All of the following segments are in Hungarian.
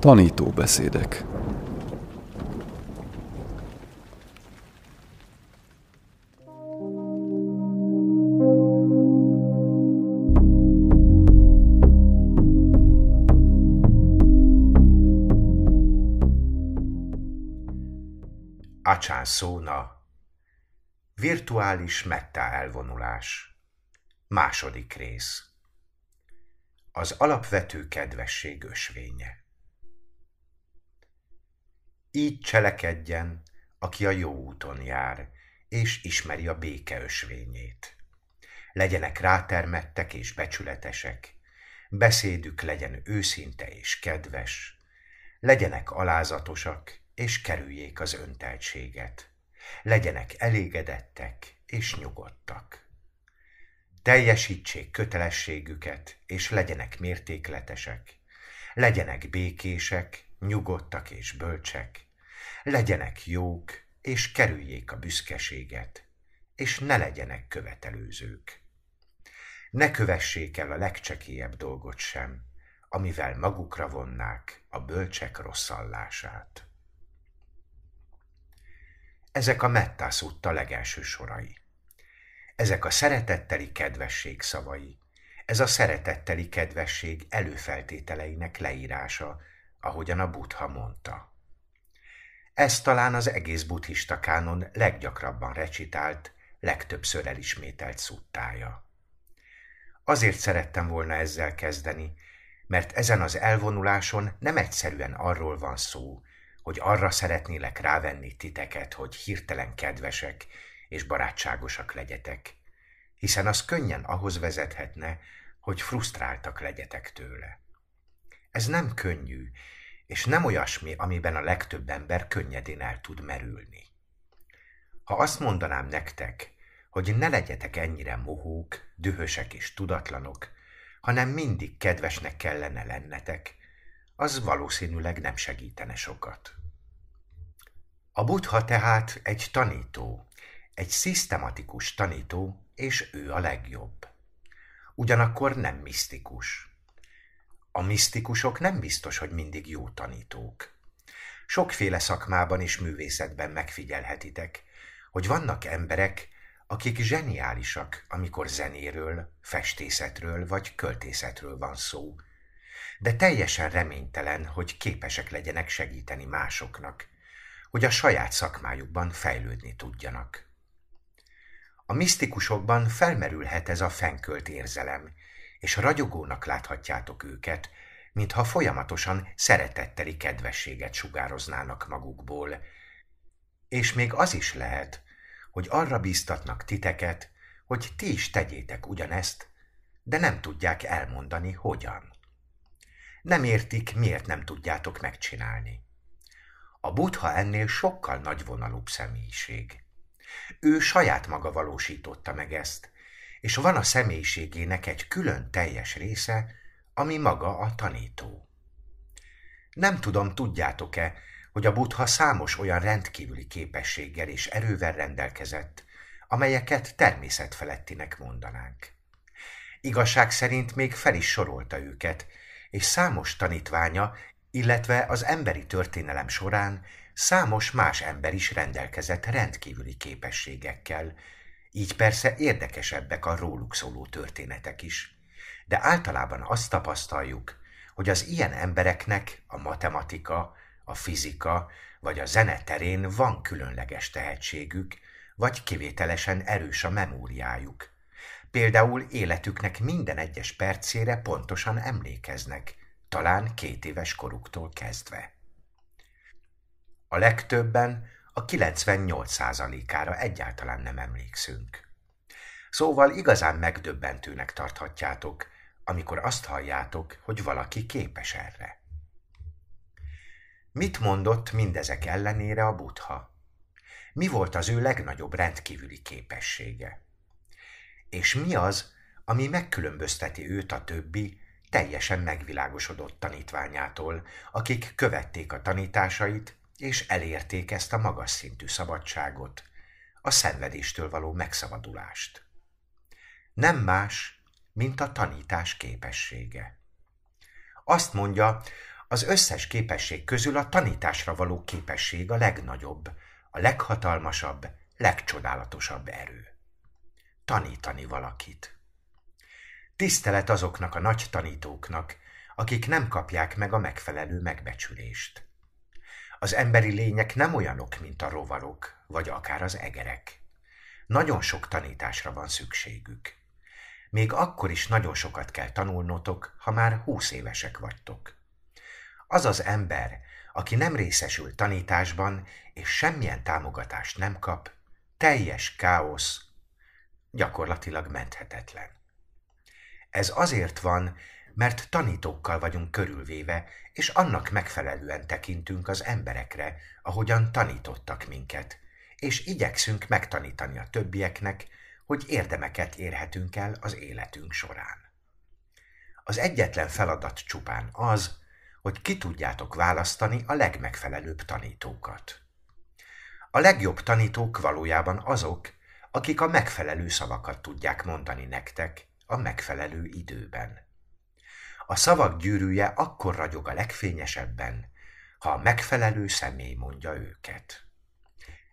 Tanítóbeszédek. Acsán szóna. Virtuális mettá elvonulás. Második rész. Az alapvető kedvesség ösvénye Így cselekedjen, aki a jó úton jár, és ismeri a béke ösvényét. Legyenek rátermettek és becsületesek, beszédük legyen őszinte és kedves, legyenek alázatosak, és kerüljék az önteltséget. Legyenek elégedettek és nyugodtak. Teljesítsék kötelességüket, és legyenek mértékletesek. Legyenek békések, nyugodtak és bölcsek. Legyenek jók, és kerüljék a büszkeséget, és ne legyenek követelőzők. Ne kövessék el a legcsekélyebb dolgot sem, amivel magukra vonnák a bölcsek rosszallását. Ezek a Mettász utta legelső sorai. Ezek a szeretetteli kedvesség szavai. Ez a szeretetteli kedvesség előfeltételeinek leírása, ahogyan a Buddha mondta. Ez talán az egész buddhista kánon leggyakrabban recitált, legtöbbször elismételt szuttája. Azért szerettem volna ezzel kezdeni, mert ezen az elvonuláson nem egyszerűen arról van szó, hogy arra szeretnélek rávenni titeket, hogy hirtelen kedvesek és barátságosak legyetek, hiszen az könnyen ahhoz vezethetne, hogy frusztráltak legyetek tőle. Ez nem könnyű, és nem olyasmi, amiben a legtöbb ember könnyedén el tud merülni. Ha azt mondanám nektek, hogy ne legyetek ennyire mohók, dühösek és tudatlanok, hanem mindig kedvesnek kellene lennetek, az valószínűleg nem segítene sokat. A buddha tehát egy tanító, egy szisztematikus tanító, és ő a legjobb. Ugyanakkor nem misztikus. A misztikusok nem biztos, hogy mindig jó tanítók. Sokféle szakmában és művészetben megfigyelhetitek, hogy vannak emberek, akik zseniálisak, amikor zenéről, festészetről vagy költészetről van szó, de teljesen reménytelen, hogy képesek legyenek segíteni másoknak, hogy a saját szakmájukban fejlődni tudjanak. A misztikusokban felmerülhet ez a fenkölt érzelem, és ragyogónak láthatjátok őket, mintha folyamatosan szeretetteli kedvességet sugároznának magukból. És még az is lehet, hogy arra bíztatnak titeket, hogy ti is tegyétek ugyanezt, de nem tudják elmondani, hogyan. Nem értik, miért nem tudjátok megcsinálni. A buddha ennél sokkal nagyvonalúbb személyiség. Ő saját maga valósította meg ezt, és van a személyiségének egy külön teljes része, ami maga a tanító. Nem tudom, tudjátok-e, hogy a buddha számos olyan rendkívüli képességgel és erővel rendelkezett, amelyeket természetfelettinek mondanánk. Igazság szerint még fel is sorolta őket, és számos tanítványa, illetve az emberi történelem során számos más ember is rendelkezett rendkívüli képességekkel, így persze érdekesebbek a róluk szóló történetek is. De általában azt tapasztaljuk, hogy az ilyen embereknek a matematika, a fizika vagy a zene terén van különleges tehetségük, vagy kivételesen erős a memóriájuk. Például életüknek minden egyes percére pontosan emlékeznek, talán két éves koruktól kezdve. A legtöbben a 98%-ára egyáltalán nem emlékszünk. Szóval igazán megdöbbentőnek tarthatjátok, amikor azt halljátok, hogy valaki képes erre. Mit mondott mindezek ellenére a buddha? Mi volt az ő legnagyobb rendkívüli képessége? És mi az, ami megkülönbözteti őt a többi, teljesen megvilágosodott tanítványától, akik követték a tanításait, és elérték ezt a magas szintű szabadságot, a szenvedéstől való megszabadulást. Nem más, mint a tanítás képessége. Azt mondja, Az összes képesség közül a tanításra való képesség a legnagyobb, a leghatalmasabb, legcsodálatosabb erő. Tanítani valakit. Tisztelet azoknak a nagy tanítóknak, akik nem kapják meg a megfelelő megbecsülést. Az emberi lények nem olyanok, mint a rovarok, vagy akár az egerek. Nagyon sok tanításra van szükségük. Még akkor is nagyon sokat kell tanulnotok, ha már húsz évesek vagytok. Az az ember, aki nem részesül tanításban, és semmilyen támogatást nem kap, teljes káosz, gyakorlatilag menthetetlen. Ez azért van, mert tanítókkal vagyunk körülvéve, és annak megfelelően tekintünk az emberekre, ahogyan tanítottak minket, és igyekszünk megtanítani a többieknek, hogy érdemeket érhetünk el az életünk során. Az egyetlen feladat csupán az, hogy ki tudjátok választani a legmegfelelőbb tanítókat. A legjobb tanítók valójában azok, akik a megfelelő szavakat tudják mondani nektek a megfelelő időben. A szavak gyűrűje akkor ragyog a legfényesebben, ha a megfelelő személy mondja őket.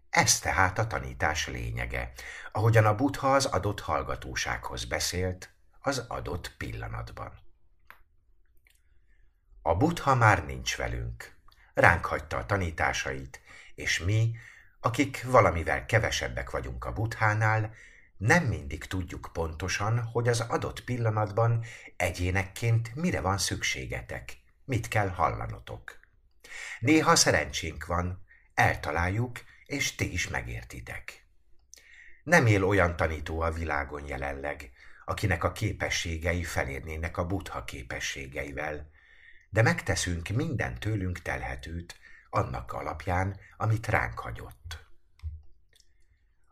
Ez tehát a tanítás lényege, ahogyan a Buddha az adott hallgatósághoz beszélt az adott pillanatban. A Buddha már nincs velünk. Ránk hagyta a tanításait, és mi, akik valamivel kevesebbek vagyunk a Buddhánál, nem mindig tudjuk pontosan, hogy az adott pillanatban egyénekként mire van szükségetek, mit kell hallanotok. Néha szerencsénk van, eltaláljuk, és ti is megértitek. Nem él olyan tanító a világon jelenleg, akinek a képességei felérnének a buddha képességeivel, de megteszünk minden tőlünk telhetőt annak alapján, amit ránk hagyott.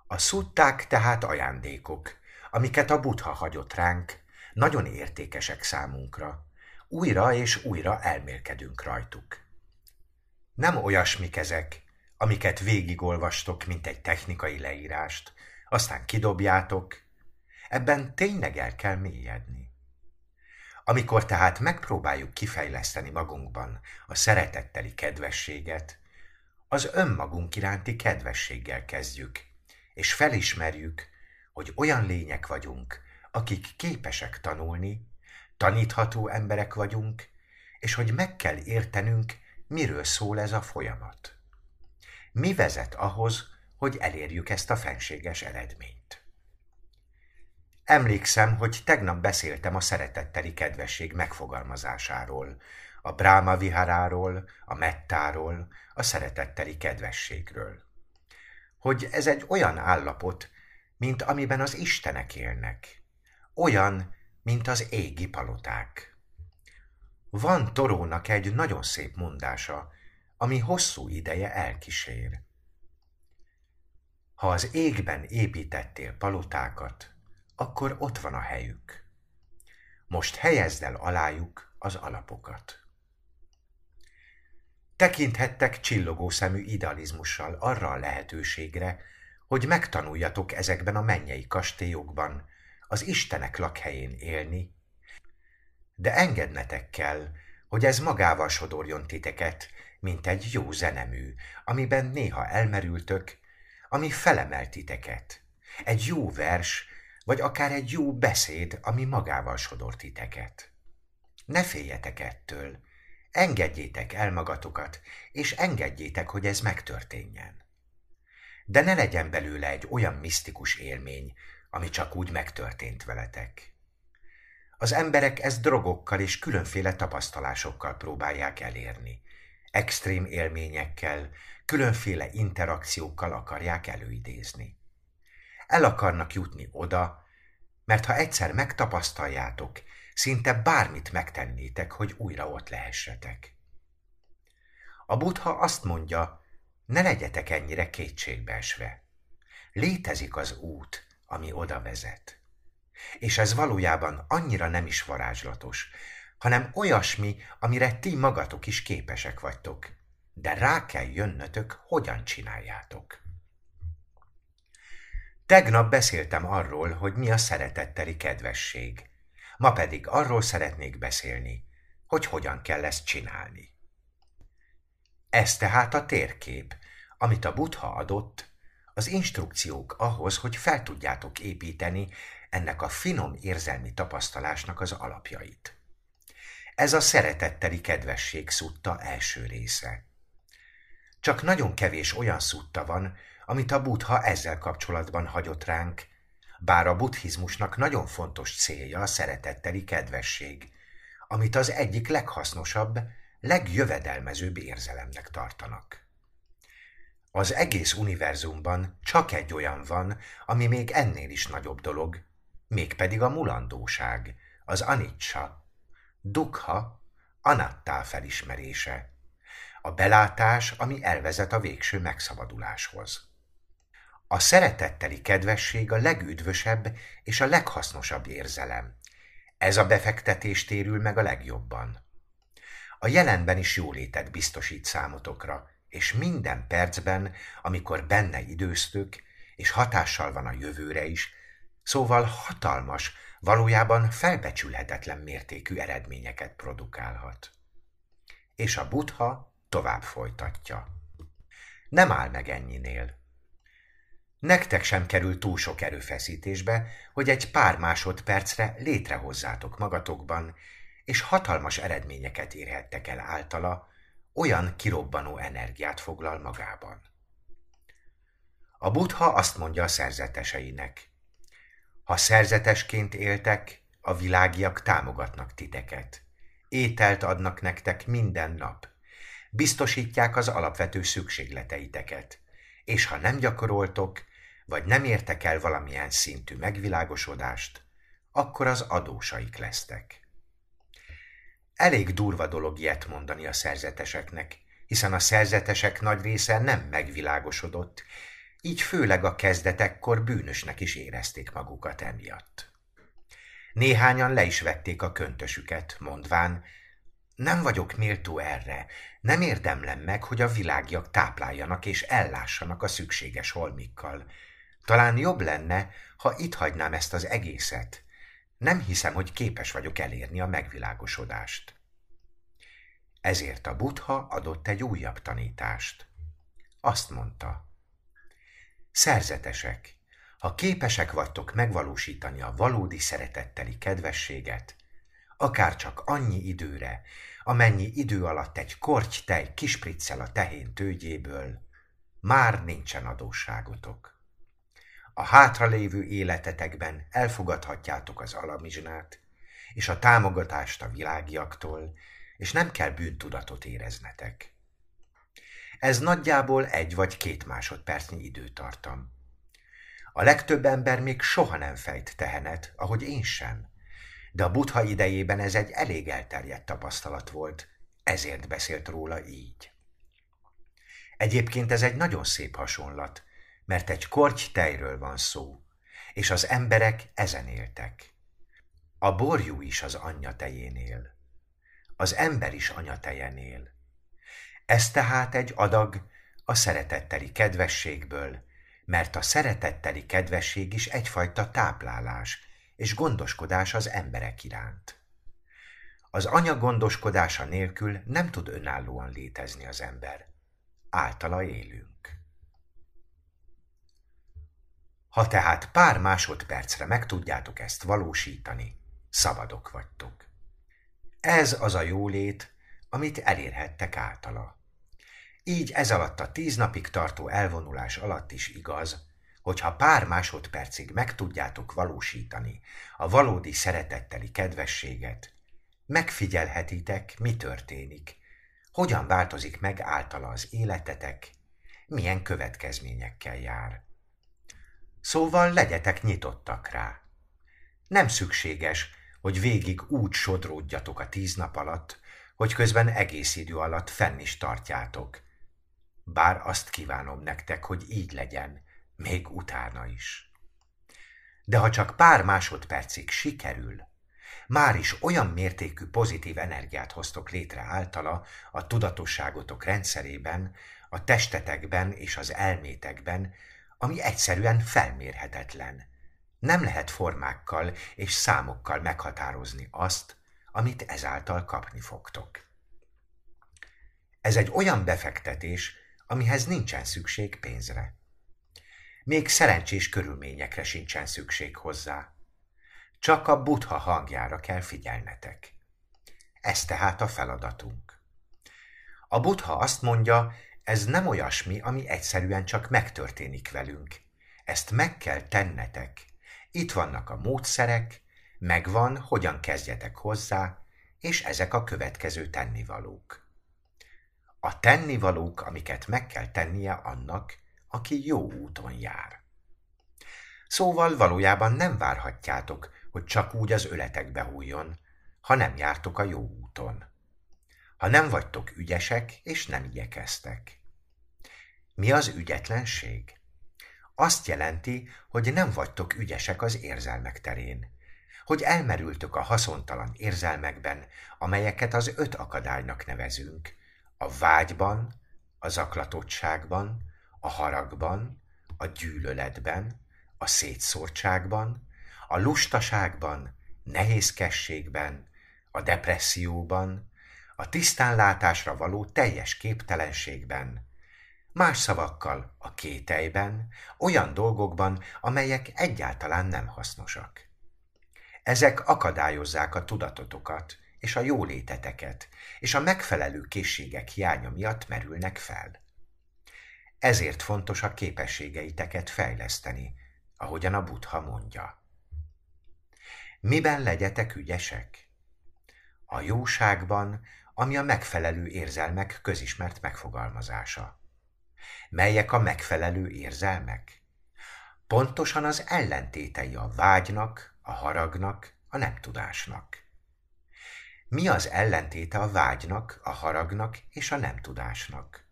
A szutták tehát ajándékok, amiket a Buddha hagyott ránk, nagyon értékesek számunkra. Újra és újra elmélkedünk rajtuk. Nem olyasmik ezek, amiket végigolvastok, mint egy technikai leírást, aztán kidobjátok, ebben tényleg el kell mélyedni. Amikor tehát megpróbáljuk kifejleszteni magunkban a szeretetteli kedvességet, az önmagunk iránti kedvességgel kezdjük, és felismerjük, hogy olyan lények vagyunk, akik képesek tanulni, tanítható emberek vagyunk, és hogy meg kell értenünk, miről szól ez a folyamat. Mi vezet ahhoz, hogy elérjük ezt a fenséges eredményt? Emlékszem, hogy tegnap beszéltem a szeretetteli kedvesség megfogalmazásáról, a Bráma viharáról, a mettáról, a szeretetteli kedvességről. Hogy ez egy olyan állapot, mint amiben az istenek élnek. Olyan, mint az égi paloták. Van Torónak egy nagyon szép mondása, ami hosszú ideje elkísér. Ha az égben építettél palotákat, akkor ott van a helyük. Most helyezd el alájuk az alapokat. Tekinthettek csillogó szemű idealizmussal arra a lehetőségre, hogy megtanuljatok ezekben a mennyei kastélyokban, az Istenek lakhelyén élni, de engednetek kell, hogy ez magával sodorjon titeket, mint egy jó zenemű, amiben néha elmerültök, ami felemel titeket. Egy jó vers, vagy akár egy jó beszéd, ami magával sodor titeket. Ne féljetek ettől, engedjétek el magatokat, és engedjétek, hogy ez megtörténjen. De ne legyen belőle egy olyan misztikus élmény, ami csak úgy megtörtént veletek. Az emberek ezt drogokkal és különféle tapasztalásokkal próbálják elérni. Extrém élményekkel, különféle interakciókkal akarják előidézni. El akarnak jutni oda, mert ha egyszer megtapasztaljátok, szinte bármit megtennétek, hogy újra ott lehessetek. A buddha azt mondja, ne legyetek ennyire kétségbeesve. Létezik az út, ami oda vezet. És ez valójában annyira nem is varázslatos, hanem olyasmi, amire ti magatok is képesek vagytok, de rá kell jönnötök, hogyan csináljátok. Tegnap beszéltem arról, hogy mi a szeretetteli kedvesség. Ma pedig arról szeretnék beszélni, hogy hogyan kell ezt csinálni. Ez tehát a térkép, amit a Buddha adott, az instrukciók ahhoz, hogy fel tudjátok építeni ennek a finom érzelmi tapasztalásnak az alapjait. Ez a szeretetteli kedvesség szutta első része. Csak nagyon kevés olyan szutta van, amit a buddha ezzel kapcsolatban hagyott ránk, bár a buddhizmusnak nagyon fontos célja a szeretetteli kedvesség, amit az egyik leghasznosabb, legjövedelmezőbb érzelemnek tartanak. Az egész univerzumban csak egy olyan van, ami még ennél is nagyobb dolog, mégpedig a mulandóság, az anicsa, dukha, anattá felismerése, a belátás, ami elvezet a végső megszabaduláshoz. A szeretetteli kedvesség a legüdvösebb és a leghasznosabb érzelem. Ez a befektetés térül meg a legjobban. A jelenben is jólétet biztosít számotokra, és minden percben, amikor benne időztök, és hatással van a jövőre is, szóval hatalmas, valójában felbecsülhetetlen mértékű eredményeket produkálhat. És a buddha tovább folytatja. Nem áll meg ennyinél. Nektek sem kerül túl sok erőfeszítésbe, hogy egy pár másodpercre létrehozzátok magatokban, és hatalmas eredményeket érhettek el általa, olyan kirobbanó energiát foglal magában. A buddha azt mondja a szerzeteseinek. Ha szerzetesként éltek, a világiak támogatnak titeket. Ételt adnak nektek minden nap. Biztosítják az alapvető szükségleteiteket. És ha nem gyakoroltok, vagy nem értek el valamilyen szintű megvilágosodást, akkor az adósaik lesztek. Elég durva dolog ilyet mondani a szerzeteseknek, hiszen a szerzetesek nagy része nem megvilágosodott, így főleg a kezdetekkor bűnösnek is érezték magukat emiatt. Néhányan le is vették a köntösüket, mondván, nem vagyok méltó erre, nem érdemlem meg, hogy a világiak tápláljanak és ellássanak a szükséges holmikkal. Talán jobb lenne, ha itt hagynám ezt az egészet, nem hiszem, hogy képes vagyok elérni a megvilágosodást. Ezért a buddha adott egy újabb tanítást. Azt mondta, szerzetesek, ha képesek vagytok megvalósítani a valódi szeretetteli kedvességet, akár csak annyi időre, amennyi idő alatt egy korty tej kispriccel a tehén tőgyéből, már nincsen adósságotok a hátralévő életetekben elfogadhatjátok az alamizsnát, és a támogatást a világiaktól, és nem kell bűntudatot éreznetek. Ez nagyjából egy vagy két másodpercnyi időtartam. A legtöbb ember még soha nem fejt tehenet, ahogy én sem. De a buddha idejében ez egy elég elterjedt tapasztalat volt, ezért beszélt róla így. Egyébként ez egy nagyon szép hasonlat, mert egy korty tejről van szó, és az emberek ezen éltek. A borjú is az anyja tejénél, az ember is anyatejenél. Ez tehát egy adag a szeretetteli kedvességből, mert a szeretetteli kedvesség is egyfajta táplálás és gondoskodás az emberek iránt. Az anya gondoskodása nélkül nem tud önállóan létezni az ember. Általa élünk. Ha tehát pár másodpercre meg tudjátok ezt valósítani, szabadok vagytok. Ez az a jólét, amit elérhettek általa. Így ez alatt a tíz napig tartó elvonulás alatt is igaz, hogyha pár másodpercig meg tudjátok valósítani a valódi szeretetteli kedvességet, megfigyelhetitek, mi történik, hogyan változik meg általa az életetek, milyen következményekkel jár. Szóval legyetek nyitottak rá. Nem szükséges, hogy végig úgy sodródjatok a tíz nap alatt, hogy közben egész idő alatt fenn is tartjátok. Bár azt kívánom nektek, hogy így legyen, még utána is. De ha csak pár másodpercig sikerül, már is olyan mértékű pozitív energiát hoztok létre általa a tudatosságotok rendszerében, a testetekben és az elmétekben, ami egyszerűen felmérhetetlen. Nem lehet formákkal és számokkal meghatározni azt, amit ezáltal kapni fogtok. Ez egy olyan befektetés, amihez nincsen szükség pénzre. Még szerencsés körülményekre sincsen szükség hozzá. Csak a butha hangjára kell figyelnetek. Ez tehát a feladatunk. A butha azt mondja, ez nem olyasmi, ami egyszerűen csak megtörténik velünk. Ezt meg kell tennetek. Itt vannak a módszerek, megvan, hogyan kezdjetek hozzá, és ezek a következő tennivalók. A tennivalók, amiket meg kell tennie annak, aki jó úton jár. Szóval valójában nem várhatjátok, hogy csak úgy az öletekbe hújjon, ha nem jártok a jó úton. Ha nem vagytok ügyesek, és nem igyekeztek. Mi az ügyetlenség? Azt jelenti, hogy nem vagytok ügyesek az érzelmek terén, hogy elmerültök a haszontalan érzelmekben, amelyeket az öt akadálynak nevezünk, a vágyban, a zaklatottságban, a haragban, a gyűlöletben, a szétszórtságban, a lustaságban, nehézkességben, a depresszióban, a tisztánlátásra való teljes képtelenségben, más szavakkal a kételyben, olyan dolgokban, amelyek egyáltalán nem hasznosak. Ezek akadályozzák a tudatotokat és a jóléteteket, és a megfelelő készségek hiánya miatt merülnek fel. Ezért fontos a képességeiteket fejleszteni, ahogyan a Buddha mondja. Miben legyetek ügyesek? A jóságban, ami a megfelelő érzelmek közismert megfogalmazása. Melyek a megfelelő érzelmek? Pontosan az ellentétei a vágynak, a haragnak, a nem tudásnak. Mi az ellentéte a vágynak, a haragnak és a nem tudásnak?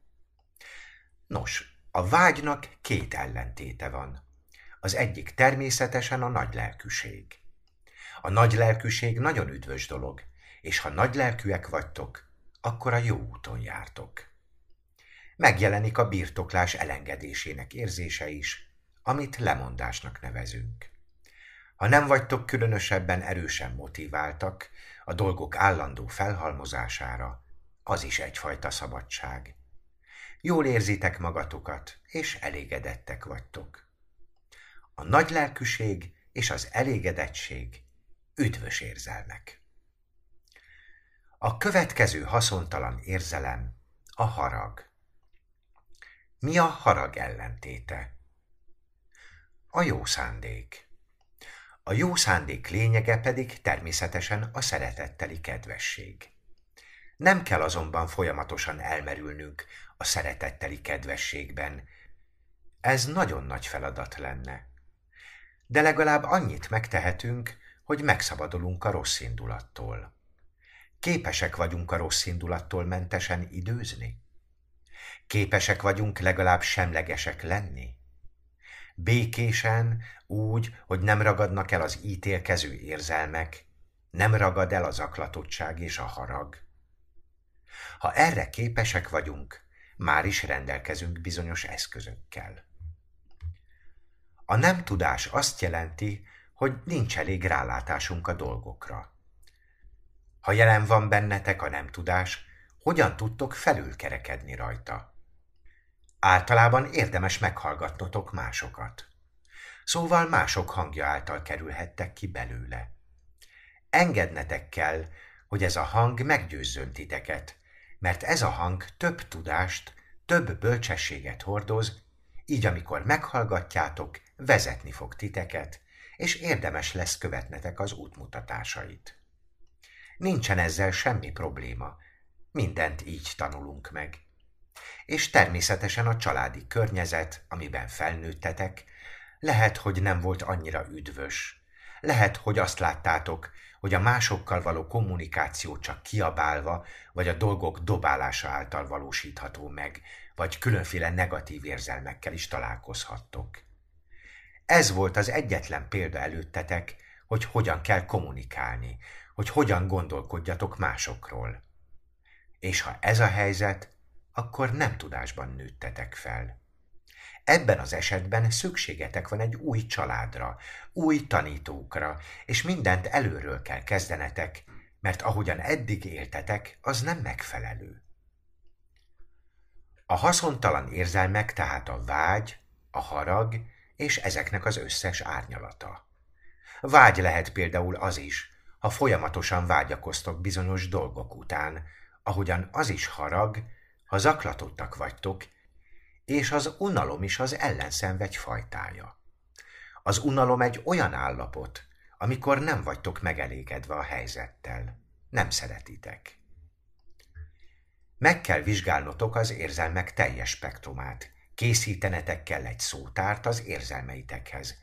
Nos, a vágynak két ellentéte van. Az egyik természetesen a nagy lelkűség. A nagy lelkűség nagyon üdvös dolog, és ha nagy lelkűek vagytok, akkor a jó úton jártok. Megjelenik a birtoklás elengedésének érzése is, amit lemondásnak nevezünk. Ha nem vagytok különösebben erősen motiváltak a dolgok állandó felhalmozására, az is egyfajta szabadság. Jól érzitek magatokat, és elégedettek vagytok. A nagy lelkűség és az elégedettség üdvös érzelmek. A következő haszontalan érzelem a harag. Mi a harag ellentéte? A jó szándék. A jó szándék lényege pedig természetesen a szeretetteli kedvesség. Nem kell azonban folyamatosan elmerülnünk a szeretetteli kedvességben. Ez nagyon nagy feladat lenne. De legalább annyit megtehetünk, hogy megszabadulunk a rossz indulattól. Képesek vagyunk a rossz indulattól mentesen időzni? Képesek vagyunk legalább semlegesek lenni? Békésen, úgy, hogy nem ragadnak el az ítélkező érzelmek, nem ragad el az aklatottság és a harag. Ha erre képesek vagyunk, már is rendelkezünk bizonyos eszközökkel. A nem tudás azt jelenti, hogy nincs elég rálátásunk a dolgokra. Ha jelen van bennetek a nem tudás, hogyan tudtok felülkerekedni rajta? Általában érdemes meghallgatnotok másokat. Szóval mások hangja által kerülhettek ki belőle. Engednetek kell, hogy ez a hang meggyőzzön titeket, mert ez a hang több tudást, több bölcsességet hordoz, így amikor meghallgatjátok, vezetni fog titeket, és érdemes lesz követnetek az útmutatásait. Nincsen ezzel semmi probléma, mindent így tanulunk meg. És természetesen a családi környezet, amiben felnőttetek, lehet, hogy nem volt annyira üdvös. Lehet, hogy azt láttátok, hogy a másokkal való kommunikáció csak kiabálva, vagy a dolgok dobálása által valósítható meg, vagy különféle negatív érzelmekkel is találkozhattok. Ez volt az egyetlen példa előttetek, hogy hogyan kell kommunikálni, hogy hogyan gondolkodjatok másokról. És ha ez a helyzet, akkor nem tudásban nőttetek fel. Ebben az esetben szükségetek van egy új családra, új tanítókra, és mindent előről kell kezdenetek, mert ahogyan eddig éltetek, az nem megfelelő. A haszontalan érzelmek tehát a vágy, a harag és ezeknek az összes árnyalata. Vágy lehet például az is, ha folyamatosan vágyakoztok bizonyos dolgok után, ahogyan az is harag, ha zaklatottak vagytok, és az unalom is az ellenszenvedj fajtája. Az unalom egy olyan állapot, amikor nem vagytok megelégedve a helyzettel, nem szeretitek. Meg kell vizsgálnotok az érzelmek teljes spektrumát, készítenetek kell egy szótárt az érzelmeitekhez.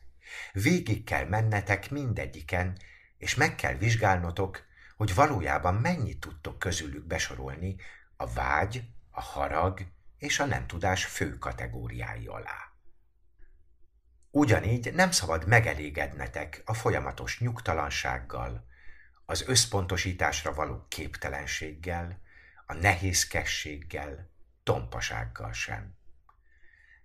Végig kell mennetek mindegyiken, és meg kell vizsgálnotok, hogy valójában mennyit tudtok közülük besorolni a vágy, a harag és a nem tudás fő kategóriái alá. Ugyanígy nem szabad megelégednetek a folyamatos nyugtalansággal, az összpontosításra való képtelenséggel, a nehézkességgel, tompasággal sem.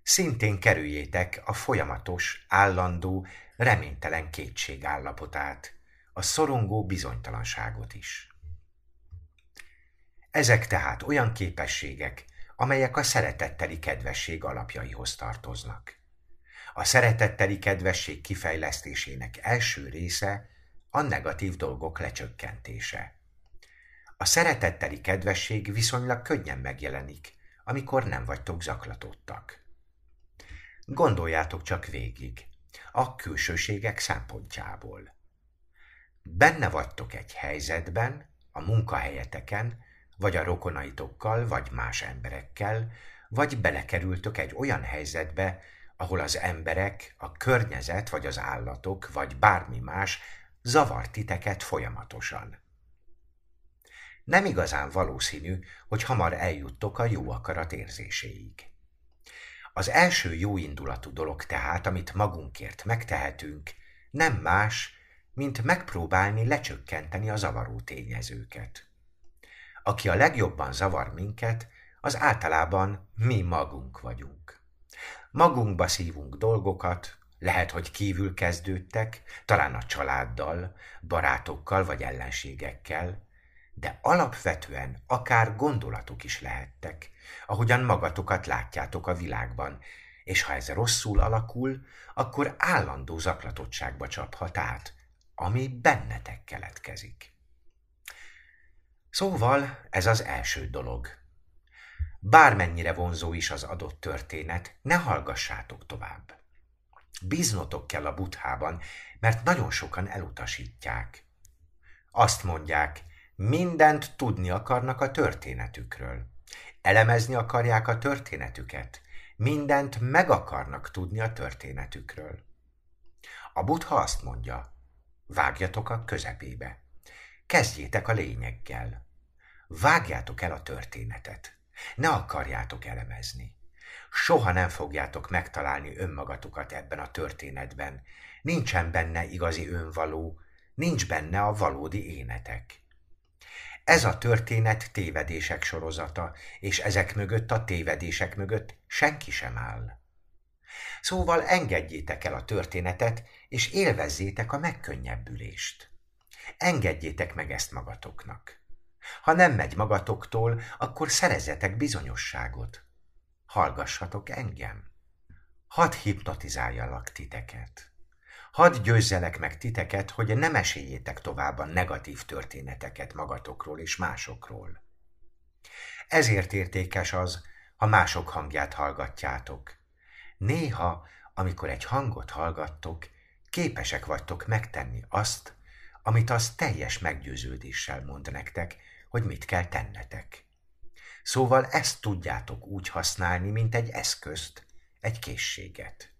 Szintén kerüljétek a folyamatos, állandó, reménytelen kétség állapotát, a szorongó bizonytalanságot is. Ezek tehát olyan képességek, amelyek a szeretetteli kedvesség alapjaihoz tartoznak. A szeretetteli kedvesség kifejlesztésének első része a negatív dolgok lecsökkentése. A szeretetteli kedvesség viszonylag könnyen megjelenik, amikor nem vagytok zaklatottak. Gondoljátok csak végig, a külsőségek szempontjából. Benne vagytok egy helyzetben, a munkahelyeteken, vagy a rokonaitokkal, vagy más emberekkel, vagy belekerültök egy olyan helyzetbe, ahol az emberek, a környezet, vagy az állatok, vagy bármi más zavar titeket folyamatosan. Nem igazán valószínű, hogy hamar eljuttok a jó akarat érzéséig. Az első jó indulatú dolog tehát, amit magunkért megtehetünk, nem más, mint megpróbálni lecsökkenteni a zavaró tényezőket. Aki a legjobban zavar minket, az általában mi magunk vagyunk. Magunkba szívunk dolgokat, lehet, hogy kívül kezdődtek, talán a családdal, barátokkal vagy ellenségekkel, de alapvetően akár gondolatok is lehettek, ahogyan magatokat látjátok a világban, és ha ez rosszul alakul, akkor állandó zaklatottságba csaphat át, ami bennetek keletkezik. Szóval ez az első dolog. Bármennyire vonzó is az adott történet, ne hallgassátok tovább. Bíznotok kell a buthában, mert nagyon sokan elutasítják. Azt mondják, mindent tudni akarnak a történetükről. Elemezni akarják a történetüket. Mindent meg akarnak tudni a történetükről. A butha azt mondja, vágjatok a közepébe. Kezdjétek a lényeggel. Vágjátok el a történetet. Ne akarjátok elemezni. Soha nem fogjátok megtalálni önmagatokat ebben a történetben. Nincsen benne igazi önvaló, nincs benne a valódi énetek. Ez a történet tévedések sorozata, és ezek mögött a tévedések mögött senki sem áll. Szóval engedjétek el a történetet, és élvezzétek a megkönnyebbülést. Engedjétek meg ezt magatoknak. Ha nem megy magatoktól, akkor szerezzetek bizonyosságot. Hallgassatok engem. Hadd hipnotizáljalak titeket. Hadd győzzelek meg titeket, hogy ne meséljétek tovább a negatív történeteket magatokról és másokról. Ezért értékes az, ha mások hangját hallgatjátok. Néha, amikor egy hangot hallgattok, képesek vagytok megtenni azt, amit az teljes meggyőződéssel mond nektek, hogy mit kell tennetek. Szóval ezt tudjátok úgy használni, mint egy eszközt, egy készséget.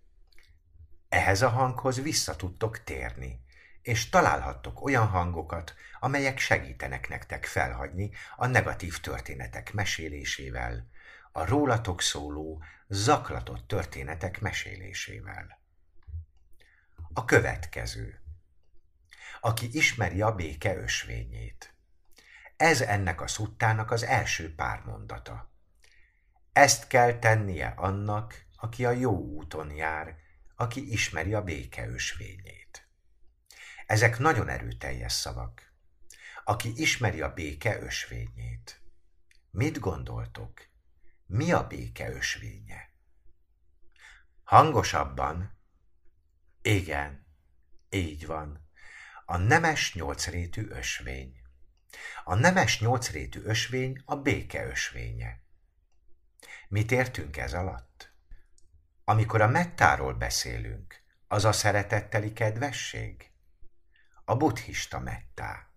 Ehhez a hanghoz vissza tudtok térni, és találhattok olyan hangokat, amelyek segítenek nektek felhagyni a negatív történetek mesélésével, a rólatok szóló, zaklatott történetek mesélésével. A következő. Aki ismeri a béke ösvényét. Ez ennek a szuttának az első pár mondata. Ezt kell tennie annak, aki a jó úton jár, aki ismeri a béke ösvényét. Ezek nagyon erőteljes szavak. Aki ismeri a béke ösvényét. Mit gondoltok? Mi a béke ösvénye? Hangosabban. Igen, így van. A nemes nyolcrétű ösvény. A nemes nyolcrétű ösvény a béke ösvénye. Mit értünk ez alatt? Amikor a mettáról beszélünk, az a szeretetteli kedvesség? A buddhista mettá.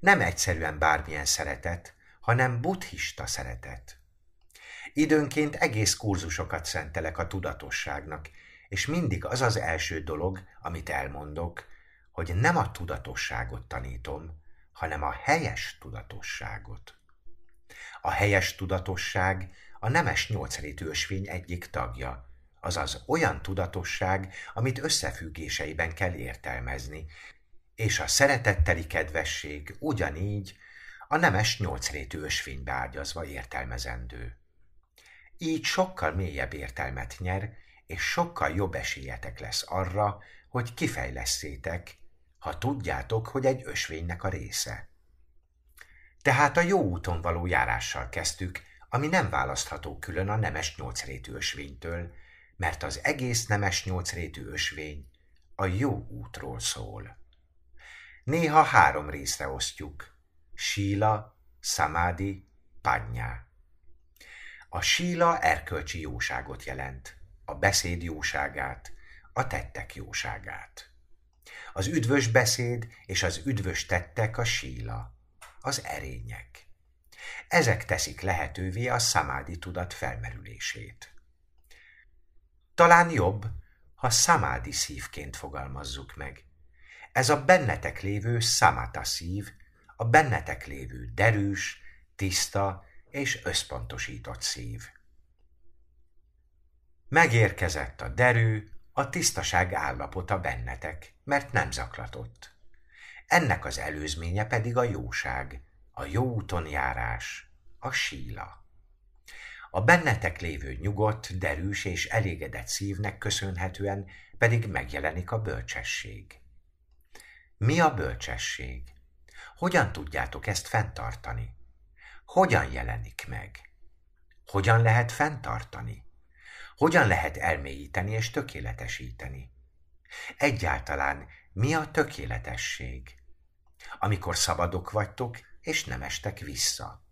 Nem egyszerűen bármilyen szeretet, hanem buddhista szeretet. Időnként egész kurzusokat szentelek a tudatosságnak, és mindig az az első dolog, amit elmondok, hogy nem a tudatosságot tanítom, hanem a helyes tudatosságot. A helyes tudatosság a nemes nyolcrétű ösvény egyik tagja, azaz olyan tudatosság, amit összefüggéseiben kell értelmezni, és a szeretetteli kedvesség ugyanígy a nemes nyolcrétű ösvénybe ágyazva értelmezendő. Így sokkal mélyebb értelmet nyer, és sokkal jobb esélyetek lesz arra, hogy kifejleszétek, ha tudjátok, hogy egy ösvénynek a része. Tehát a jó úton való járással kezdtük, ami nem választható külön a nemes nyolcrétű ösvénytől, mert az egész nemes nyolcrétű ösvény a jó útról szól. Néha három részre osztjuk. Síla, Samádi, Panyá. A síla erkölcsi jóságot jelent, a beszéd jóságát, a tettek jóságát. Az üdvös beszéd és az üdvös tettek a síla, az erények. Ezek teszik lehetővé a szamádi tudat felmerülését. Talán jobb, ha szamádi szívként fogalmazzuk meg. Ez a bennetek lévő szamata szív, a bennetek lévő derűs, tiszta és összpontosított szív. Megérkezett a derű, a tisztaság állapota bennetek, mert nem zaklatott. Ennek az előzménye pedig a jóság, a jó úton járás, a síla. A bennetek lévő nyugodt, derűs és elégedett szívnek köszönhetően pedig megjelenik a bölcsesség. Mi a bölcsesség? Hogyan tudjátok ezt fenntartani? Hogyan jelenik meg? Hogyan lehet fenntartani? Hogyan lehet elmélyíteni és tökéletesíteni? Egyáltalán mi a tökéletesség? Amikor szabadok vagytok, és nem estek vissza.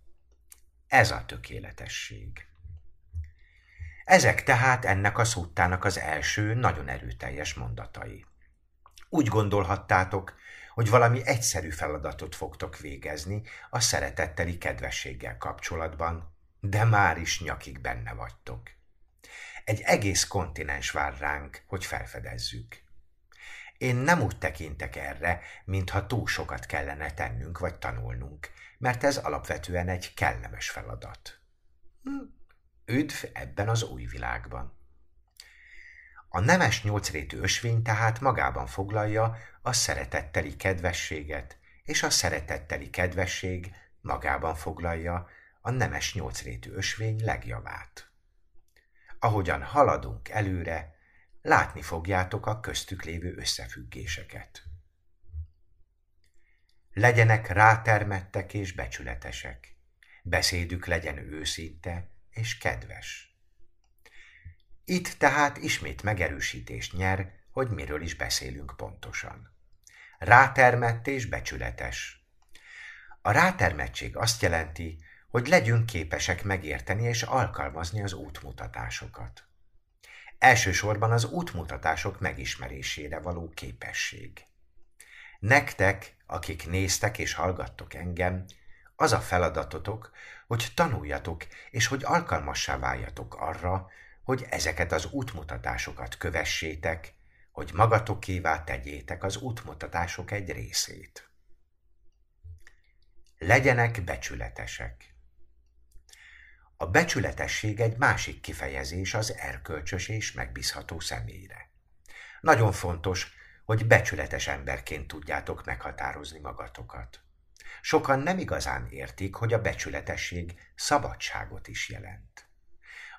Ez a tökéletesség. Ezek tehát ennek a szuttának az első, nagyon erőteljes mondatai. Úgy gondolhattátok, hogy valami egyszerű feladatot fogtok végezni a szeretetteli kedvességgel kapcsolatban, de már is nyakig benne vagytok. Egy egész kontinens vár ránk, hogy felfedezzük. Én nem úgy tekintek erre, mintha túl sokat kellene tennünk vagy tanulnunk, mert ez alapvetően egy kellemes feladat. Hm, üdv ebben az új világban. A nemes nyolcrétű ösvény tehát magában foglalja a szeretetteli kedvességet, és a szeretetteli kedvesség magában foglalja a nemes nyolcrétű ösvény legjavát. Ahogyan haladunk előre, látni fogjátok a köztük lévő összefüggéseket. Legyenek rátermettek és becsületesek, beszédük legyen őszinte és kedves. Itt tehát ismét megerősítést nyer, hogy miről is beszélünk pontosan. Rátermett és becsületes. A rátermettség azt jelenti, hogy legyünk képesek megérteni és alkalmazni az útmutatásokat. Elsősorban az útmutatások megismerésére való képesség. Nektek, akik néztek és hallgattok engem, az a feladatotok, hogy tanuljatok és hogy alkalmassá váljatok arra, hogy ezeket az útmutatásokat kövessétek, hogy magatokévá tegyétek az útmutatások egy részét. Legyenek becsületesek. A becsületesség egy másik kifejezés az erkölcsös és megbízható személyre. Nagyon fontos, hogy becsületes emberként tudjátok meghatározni magatokat. Sokan nem igazán értik, hogy a becsületesség szabadságot is jelent.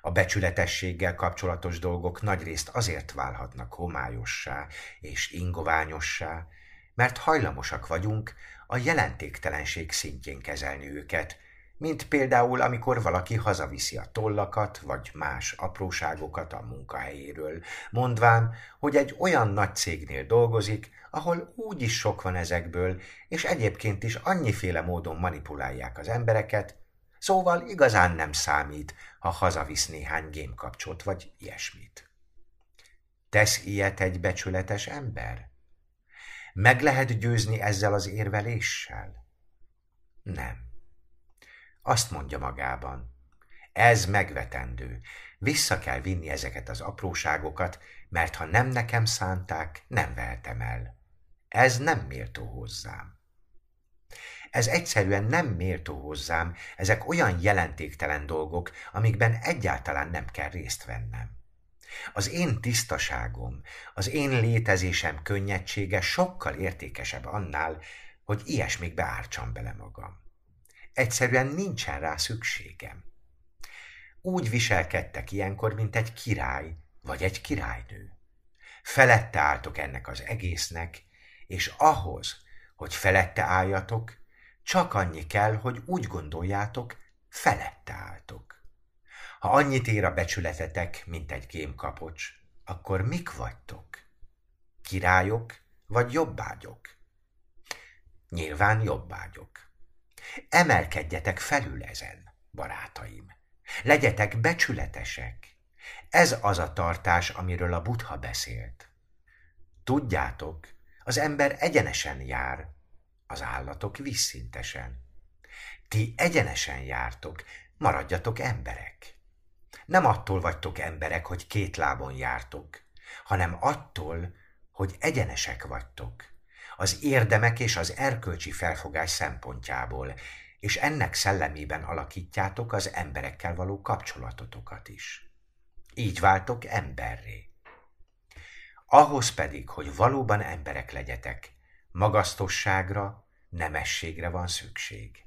A becsületességgel kapcsolatos dolgok nagyrészt azért válhatnak homályossá és ingoványossá, mert hajlamosak vagyunk a jelentéktelenség szintjén kezelni őket, mint például amikor valaki hazaviszi a tollakat vagy más apróságokat a munkahelyéről, mondván, hogy egy olyan nagy cégnél dolgozik, ahol úgy is sok van ezekből, és egyébként is annyiféle módon manipulálják az embereket, szóval igazán nem számít, ha hazavisz néhány gémkapcsot vagy ilyesmit. Tesz ilyet egy becsületes ember? Meg lehet győzni ezzel az érveléssel? Nem. Azt mondja magában. Ez megvetendő. Vissza kell vinni ezeket az apróságokat, mert ha nem nekem szánták, nem vehetem el. Ez nem méltó hozzám. Ez egyszerűen nem méltó hozzám, ezek olyan jelentéktelen dolgok, amikben egyáltalán nem kell részt vennem. Az én tisztaságom, az én létezésem könnyedsége sokkal értékesebb annál, hogy ilyesmikbe ártsam bele magam. Egyszerűen nincsen rá szükségem. Úgy viselkedtek ilyenkor, mint egy király vagy egy királynő. Felette álltok ennek az egésznek, és ahhoz, hogy felette álljatok, csak annyi kell, hogy úgy gondoljátok, felette álltok. Ha annyit ér a becsületetek, mint egy gémkapocs, akkor mik vagytok? Királyok vagy jobbágyok? Nyilván jobbágyok. Emelkedjetek felül ezen, barátaim. Legyetek becsületesek. Ez az a tartás, amiről a Buddha beszélt. Tudjátok, az ember egyenesen jár, az állatok vízszintesen. Ti egyenesen jártok, maradjatok emberek. Nem attól vagytok emberek, hogy két lábon jártok, hanem attól, hogy egyenesek vagytok az érdemek és az erkölcsi felfogás szempontjából, és ennek szellemében alakítjátok az emberekkel való kapcsolatotokat is. Így váltok emberré. Ahhoz pedig, hogy valóban emberek legyetek, magasztosságra, nemességre van szükség.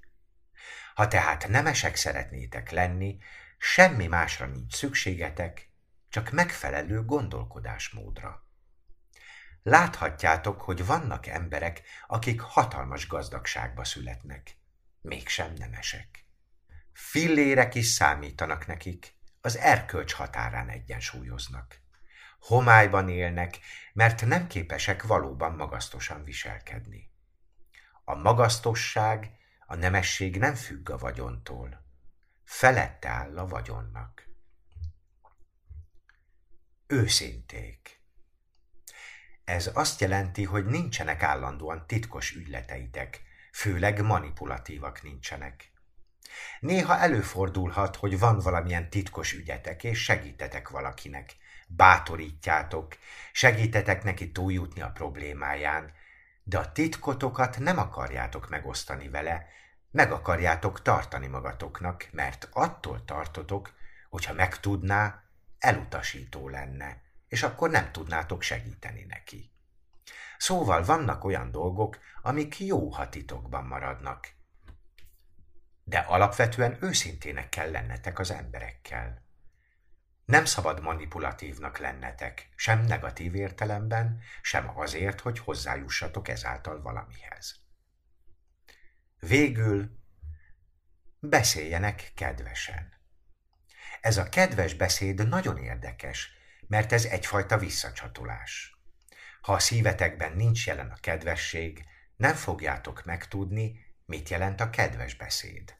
Ha tehát nemesek szeretnétek lenni, semmi másra nincs szükségetek, csak megfelelő gondolkodásmódra. Láthatjátok, hogy vannak emberek, akik hatalmas gazdagságba születnek. Mégsem nemesek. Fillérek is számítanak nekik, az erkölcs határán egyensúlyoznak. Homályban élnek, mert nem képesek valóban magasztosan viselkedni. A magasztosság, a nemesség nem függ a vagyontól. Felette áll a vagyonnak. Őszinték. Ez azt jelenti, hogy nincsenek állandóan titkos ügyleteitek, főleg manipulatívak nincsenek. Néha előfordulhat, hogy van valamilyen titkos ügyetek, és segítetek valakinek. Bátorítjátok, segítetek neki túljutni a problémáján, de a titkotokat nem akarjátok megosztani vele, meg akarjátok tartani magatoknak, mert attól tartotok, hogyha megtudná, elutasító lenne, és akkor nem tudnátok segíteni neki. Szóval vannak olyan dolgok, amik jó, ha titokban maradnak. De alapvetően őszintének kell lennetek az emberekkel. Nem szabad manipulatívnak lennetek, sem negatív értelemben, sem azért, hogy hozzájussatok ezáltal valamihez. Végül beszéljenek kedvesen. Ez a kedves beszéd nagyon érdekes, mert ez egyfajta visszacsatolás. Ha a szívetekben nincs jelen a kedvesség, nem fogjátok megtudni, mit jelent a kedves beszéd.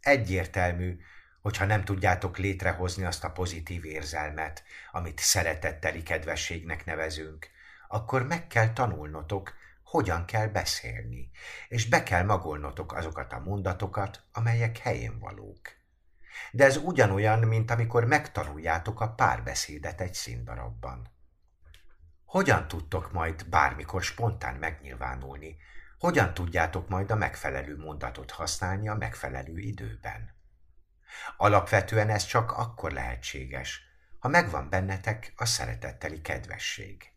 Egyértelmű, hogyha nem tudjátok létrehozni azt a pozitív érzelmet, amit szeretetteli kedvességnek nevezünk, akkor meg kell tanulnotok, hogyan kell beszélni, és be kell magolnotok azokat a mondatokat, amelyek helyén valók de ez ugyanolyan, mint amikor megtanuljátok a párbeszédet egy színdarabban. Hogyan tudtok majd bármikor spontán megnyilvánulni? Hogyan tudjátok majd a megfelelő mondatot használni a megfelelő időben? Alapvetően ez csak akkor lehetséges, ha megvan bennetek a szeretetteli kedvesség.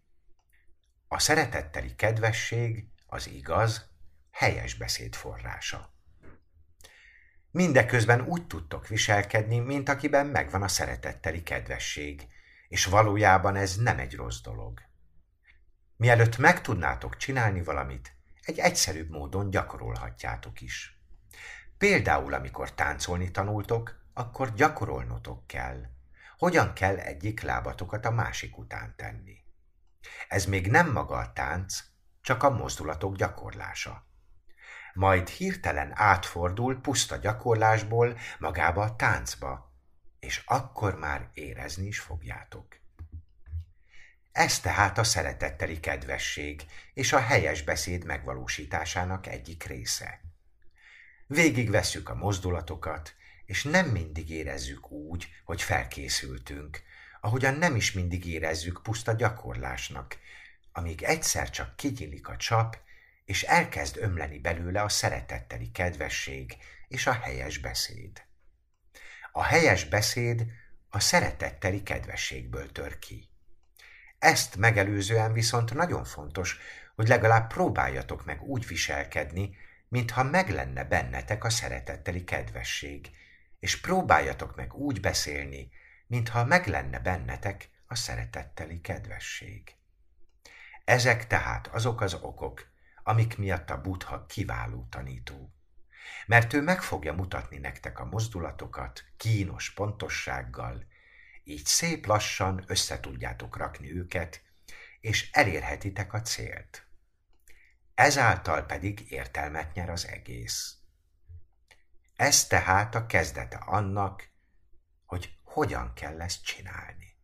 A szeretetteli kedvesség, az igaz, helyes beszéd forrása. Mindeközben úgy tudtok viselkedni, mint akiben megvan a szeretetteli kedvesség, és valójában ez nem egy rossz dolog. Mielőtt meg tudnátok csinálni valamit, egy egyszerűbb módon gyakorolhatjátok is. Például, amikor táncolni tanultok, akkor gyakorolnotok kell. Hogyan kell egyik lábatokat a másik után tenni. Ez még nem maga a tánc, csak a mozdulatok gyakorlása. Majd hirtelen átfordul puszta gyakorlásból magába a táncba, és akkor már érezni is fogjátok. Ez tehát a szeretetteli kedvesség és a helyes beszéd megvalósításának egyik része. Végig vesszük a mozdulatokat, és nem mindig érezzük úgy, hogy felkészültünk, ahogyan nem is mindig érezzük puszta gyakorlásnak, amíg egyszer csak kigyillik a csap, és elkezd ömleni belőle a szeretetteli kedvesség és a helyes beszéd. A helyes beszéd a szeretetteli kedvességből tör ki. Ezt megelőzően viszont nagyon fontos, hogy legalább próbáljatok meg úgy viselkedni, mintha meg lenne bennetek a szeretetteli kedvesség, és próbáljatok meg úgy beszélni, mintha meg lenne bennetek a szeretetteli kedvesség. Ezek tehát azok az okok, amik miatt a Buddha kiváló tanító. Mert ő meg fogja mutatni nektek a mozdulatokat kínos pontossággal, így szép lassan összetudjátok rakni őket, és elérhetitek a célt. Ezáltal pedig értelmet nyer az egész. Ez tehát a kezdete annak, hogy hogyan kell ezt csinálni.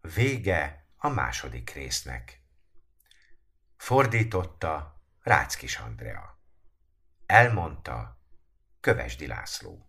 Vége a második résznek. Fordította Ráckis Andrea. Elmondta Kövesdi László.